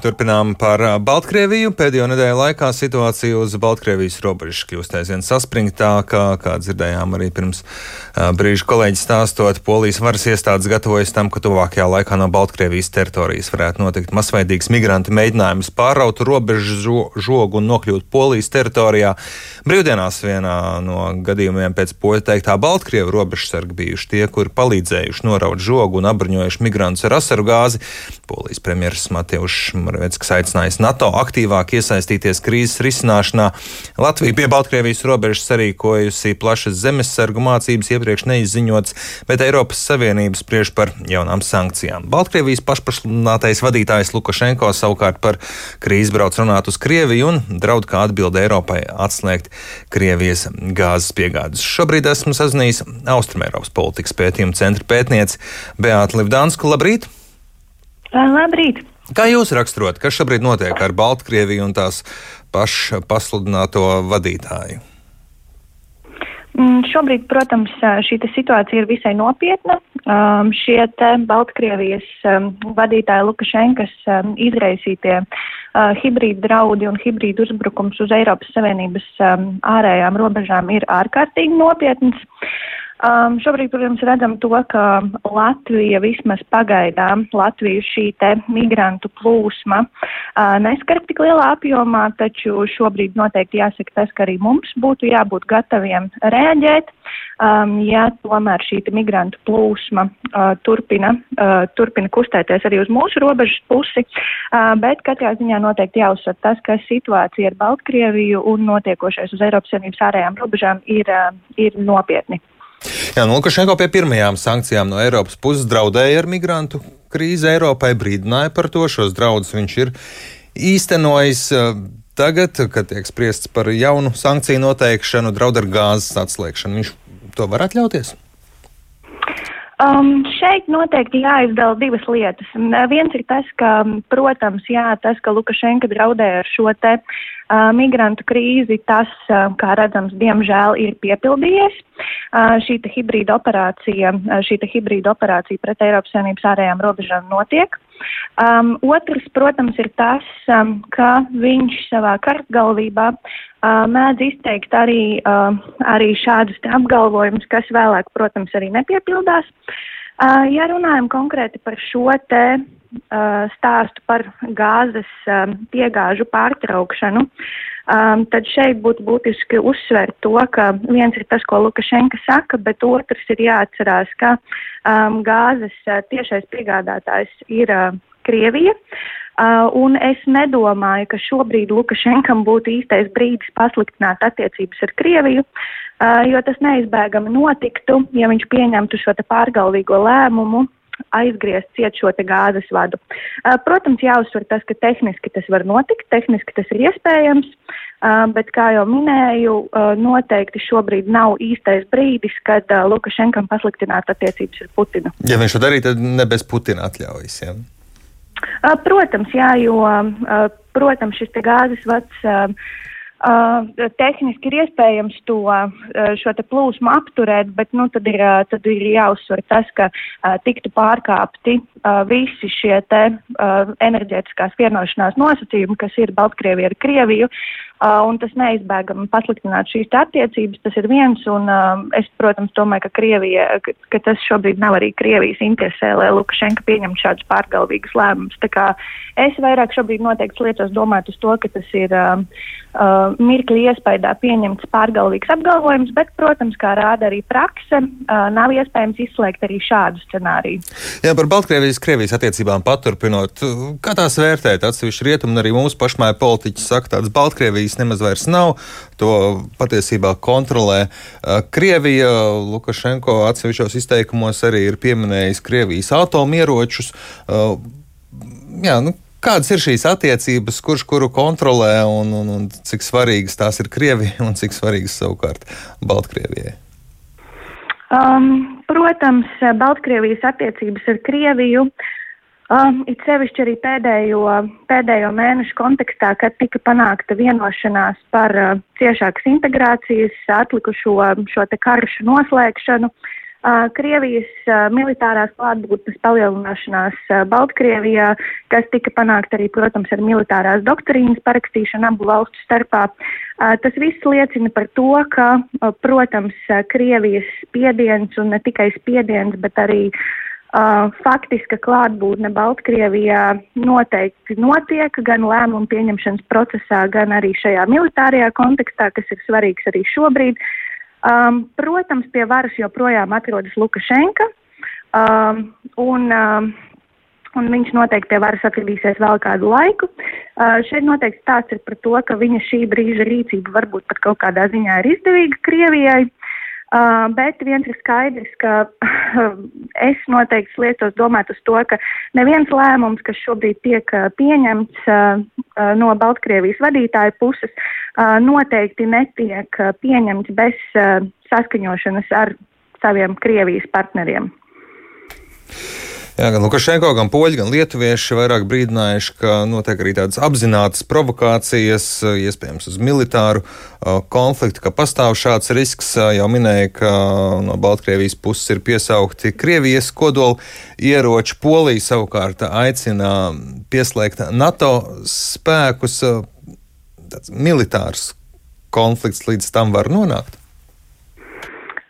Turpinām par Baltkrieviju. Pēdējo nedēļu laikā situācija uz Baltkrievijas robežas kļūst aizvien saspringtākā, kā dzirdējām arī pirms brīža kolēģis stāstot. Polijas varas iestādes gatavojas tam, ka tuvākajā laikā no Baltkrievijas teritorijas varētu notikt masveidīgs migrantu mēģinājums pāraut robežu žogu un nokļūt Polijas teritorijā. Brīvdienās vienā no gadījumiem pēc poļu teiktā Baltkrievu robežsargi bijuši tie, kuri palīdzējuši noraut žogu un apbruņojuši migrantus ar asaru gāzi. Polijas premjerministrs Mateušs Moravetskis aicinājis NATO aktīvāk iesaistīties krīzes risināšanā. Latvija pie Baltkrievijas robežas sarīkojusi plašas zemesargu mācības iepriekš neizziņots, bet Eiropas Savienība spriež par jaunām sankcijām. Baltkrievijas pašpasludinātais vadītājs Lukašenko savukārt par krīzi brauc runāt uz Krieviju un draud kā atbilde Eiropai atslēgt Krievijas gāzes piegādes. Šobrīd esmu sazinājies Austrumēropas politikas pētījuma centra pētniece Beāta Livdānsku. Labrīt! Labrīt! Kā jūs raksturot, kas šobrīd notiek ar Baltkrieviju un tās pašu pasludināto vadītāju? Mm, šobrīd, protams, šī situācija ir visai nopietna. Šie Baltkrievijas vadītāja Lukašenkas izraisītie hibrīda draudi un hibrīda uzbrukums uz Eiropas Savienības ārējām robežām ir ārkārtīgi nopietns. Um, šobrīd, protams, redzam to, ka Latvija vismaz pagaidām Latviju šī te migrantu plūsma uh, neskar tik lielā apjomā, taču šobrīd noteikti jāsaka tas, ka arī mums būtu jābūt gataviem reaģēt, um, ja tomēr šī migrantu plūsma uh, turpina, uh, turpina kustēties arī uz mūsu robežas pusi, uh, bet katrā ziņā noteikti jāuzsver tas, ka situācija ar Baltkrieviju un notiekošais uz Eiropas Savienības ārējām robežām ir, uh, ir nopietni. Jā, nu, Lukašenko pie pirmajām sankcijām no Eiropas puses draudēja ar migrantu krīzi Eiropai, brīdināja par to. Šos draudus viņš ir īstenojis. Tagad, kad tiek spriests par jaunu sankciju noteikšanu, draud ar gāzes atslēgšanu, viņš to var atļauties? Um, šeit noteikti jāizdala divas lietas. Viens ir tas, ka, protams, jā, tas, ka Lukašenka draudēja ar šo te uh, migrantu krīzi, tas, uh, kā redzams, diemžēl ir piepildījies. Uh, šī hibrīda operācija, uh, šī hibrīda operācija pret Eiropas Savienības ārējām robežām notiek. Um, otrs, protams, ir tas, um, ka viņš savā kartgalvībā uh, mēdz izteikt arī, uh, arī šādus apgalvojumus, kas vēlāk, protams, arī nepiepildās. Uh, ja runājam konkrēti par šo te stāstu par gāzes piegāžu pārtraukšanu, tad šeit būtu būtiski uzsvērt to, ka viens ir tas, ko Lukašenka saka, bet otrs ir jāatcerās, ka gāzes tiešais piegādātājs ir Krievija. Uh, un es nedomāju, ka šobrīd Lukašenkam būtu īstais brīdis pasliktināt attiecības ar Krieviju, jo tas neizbēgami notiktu, ja viņš pieņemtu šo pārgalvīgo lēmumu aizgriezt ciet šo gāzes vadu. Protams, jāuzsver tas, ka tehniski tas var notikt, tehniski tas ir iespējams, bet, kā jau minēju, noteikti šobrīd nav īstais brīdis, kad Lukašenkam pasliktināt attiecības ar Putinu. Ja viņš to darītu, tad ne bez Putina atļaujas. Ja? Protams, jā, jo, protams, šis te gāzes vads Uh, tehniski ir iespējams to uh, plūsmu apturēt, bet nu, tad, ir, uh, tad ir jāuzsver tas, ka uh, tiktu pārkāpti uh, visi šie te uh, enerģētiskās vienošanās nosacījumi, kas ir Baltkrievija ar Krieviju, uh, un tas neizbēgami pasliktināt šīs attiecības, tas ir viens, un uh, es, protams, domāju, ka Krievija, ka, ka tas šobrīd nav arī Krievijas interesē, lai Lukašenka pieņemtu šādus pārgalvīgus lēmumus. Es vairāk šobrīd noteikti liecos domāt uz to, ka tas ir uh, uh, mirkli iespējā pieņemts pārgalvīgs apgalvojums, bet, protams, kā rāda arī prakse, uh, nav iespējams izslēgt arī šādu scenāriju. Jā, par Baltkrievijas-Krievijas attiecībām paturpinot, kā tās vērtēt? Atsevišķi rietumi un arī mūsu pašmāja politiķi saka, tādas Baltkrievijas nemaz vairs nav, to patiesībā kontrolē uh, Krievija. Lukašenko atsevišķos izteikumos arī ir pieminējis Krievijas atomieročus. Uh, jā, nu, Kādas ir šīs attiecības, kurš kuru kontrolē un, un, un cik svarīgas tās ir Krievijai un cik svarīgas savukārt Baltkrievijai? Um, protams, Baltkrievijas attiecības ar Krieviju um, it sevišķi arī pēdējo, pēdējo mēnešu kontekstā, kad tika panākta vienošanās par uh, ciešākas integrācijas, atlikušo šo te karšu noslēgšanu. Krievijas militārās klātbūtnes palielināšanās Baltkrievijā, kas tika panākt arī, protams, ar militārās doktrīnas parakstīšanu abu valstu starpā. Tas viss liecina par to, ka, protams, Krievijas spiediens un ne tikai spiediens, bet arī uh, faktiska klātbūtne Baltkrievijā noteikti notiek gan lēmumu pieņemšanas procesā, gan arī šajā militārajā kontekstā, kas ir svarīgs arī šobrīd. Uh, Um, protams, pie varas joprojām atrodas Lukašenka, um, un, um, un viņš noteikti pie varas atradīsies vēl kādu laiku. Uh, šeit noteikti stāsts ir par to, ka viņa šī brīža rīcība varbūt pat kaut kādā ziņā ir izdevīga Krievijai. Uh, bet viens ir skaidrs, ka es noteikti sliecos domāt uz to, ka neviens lēmums, kas šobrīd tiek pieņemts no Baltkrievijas vadītāja puses, noteikti netiek pieņemts bez saskaņošanas ar saviem Krievijas partneriem. Jā, gan Lukašenko, gan poļi, gan lietuvieši vairāk brīdinājuši, ka notiek arī tādas apzinātas provokācijas, iespējams, uz militāru uh, konfliktu, ka pastāv šāds risks. Jau minēja, ka no Baltkrievijas puses ir piesaukti Krievijas kodoli ieroči. Polija savukārt aicina pieslēgt NATO spēkus tāds militārs konflikts līdz tam var nonākt?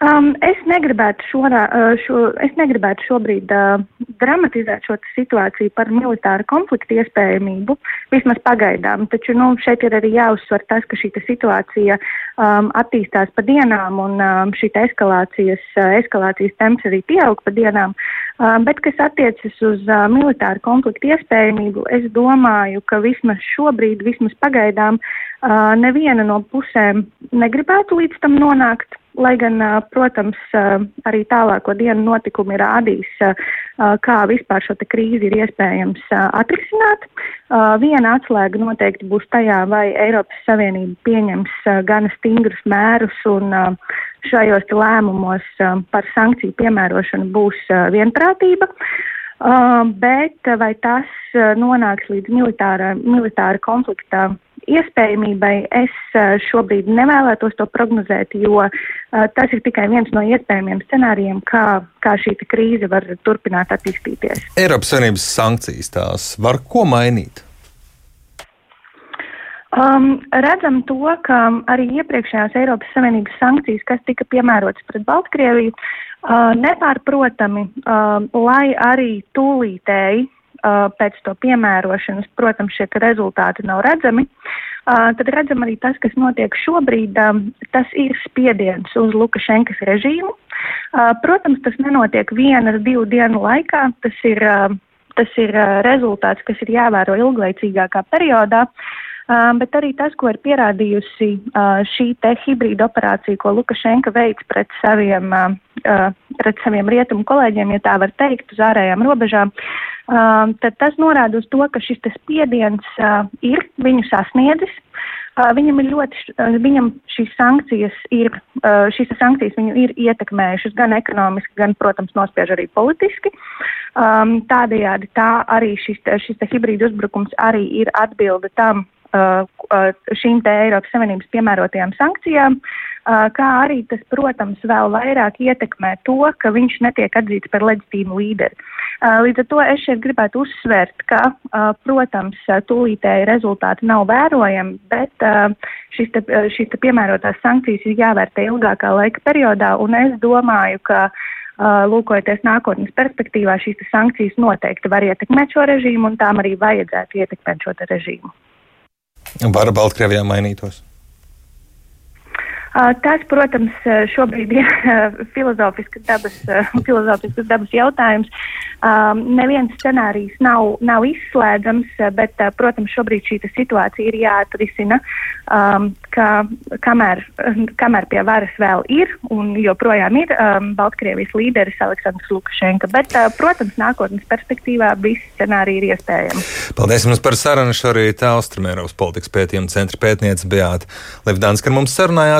Um, es, negribētu šo, uh, šo, es negribētu šobrīd uh, dramatizēt šo situāciju par militāru konfliktu iespējamību, vismaz pagaidām. Taču nu, šeit ir arī jāuzsver tas, ka šī situācija um, attīstās pa dienām un um, šī eskalācijas, uh, eskalācijas temps arī pieaug pa dienām. Uh, bet, kas attiecas uz uh, militāru konfliktu iespējamību, es domāju, ka vismaz šobrīd, vismaz pagaidām, uh, neviena no pusēm negribētu līdz tam nonākt. Lai gan, protams, arī tālāko dienu notikumi rādīs, kā vispār šo krīzi ir iespējams atrisināt. Viena atslēga noteikti būs tajā, vai Eiropas Savienība pieņems gana stingrus mērus un šajos lēmumos par sankciju piemērošanu būs vienprātība. Bet vai tas nonāks līdz militāra, militāra konflikta iespējamībai es eh, šobrīd nevēlētos to prognozēt, jo eh, tas ir tikai viens no iespējamiem scenārijiem, kā, kā šī krīze var turpināt attīstīties. Eiropas Savienības sankcijas tās var ko mainīt? Um, redzam to, ka arī iepriekšējās Eiropas Savienības sankcijas, kas tika piemērotas pret Baltkrieviju, uh, nepārprotami, uh, lai arī tūlītēji pēc to piemērošanas, protams, šie rezultāti nav redzami. Tad redzam arī tas, kas notiek šobrīd, tas ir spiediens uz Lukašenkas režīmu. Protams, tas nenotiek vienas, divu dienu laikā. Tas ir, tas ir rezultāts, kas ir jāvēro ilglaicīgākā periodā. Bet arī tas, ko ir pierādījusi šī te hibrīda operācija, ko Lukašenka veids pret saviem, pret saviem rietumu kolēģiem, ja tā var teikt, uz ārējām robežām, uh, tad tas norāda uz to, ka šis spiediens uh, ir viņu sasniedzis. Uh, viņam ļoti, uh, viņam šīs sankcijas ir, uh, šīs sankcijas viņu ir ietekmējušas gan ekonomiski, gan, protams, nospiež arī politiski. Um, tādējādi tā arī šis, šis hibrīda uzbrukums arī ir atbilde tam, uh, uh, šīm te Eiropas Savienības piemērotajām sankcijām. Kā arī tas, protams, vēl vairāk ietekmē to, ka viņš netiek atzīts par leģitīmu līderi. Līdz ar to es šeit gribētu uzsvērt, ka, protams, tūlītēji rezultāti nav vērojami, bet šīs, te, šīs te piemērotās sankcijas ir jāvērtē ilgākā laika periodā, un es domāju, ka lūkojoties nākotnes perspektīvā, šīs sankcijas noteikti var ietekmēt šo režīmu, un tām arī vajadzētu ietekmēt šo režīmu. Var Baltkrievijā mainītos? Tas, protams, šobrīd ir filozofiskas dabas, filozofiskas dabas jautājums. Neviens scenārijs nav, nav izslēdzams, bet, protams, šobrīd šī situācija ir jāatrisina, ka kamēr, kamēr pie varas vēl ir un joprojām ir Baltkrievijas līderis Aleksandrs Lukašenka. Bet, protams, nākotnes perspektīvā visi scenāriji ir iespējami. Paldies jums par sarunu. Šorīt Austrumēropas politikas pētījuma centra pētniece Beāta Levdāns, ka mums sarunājās.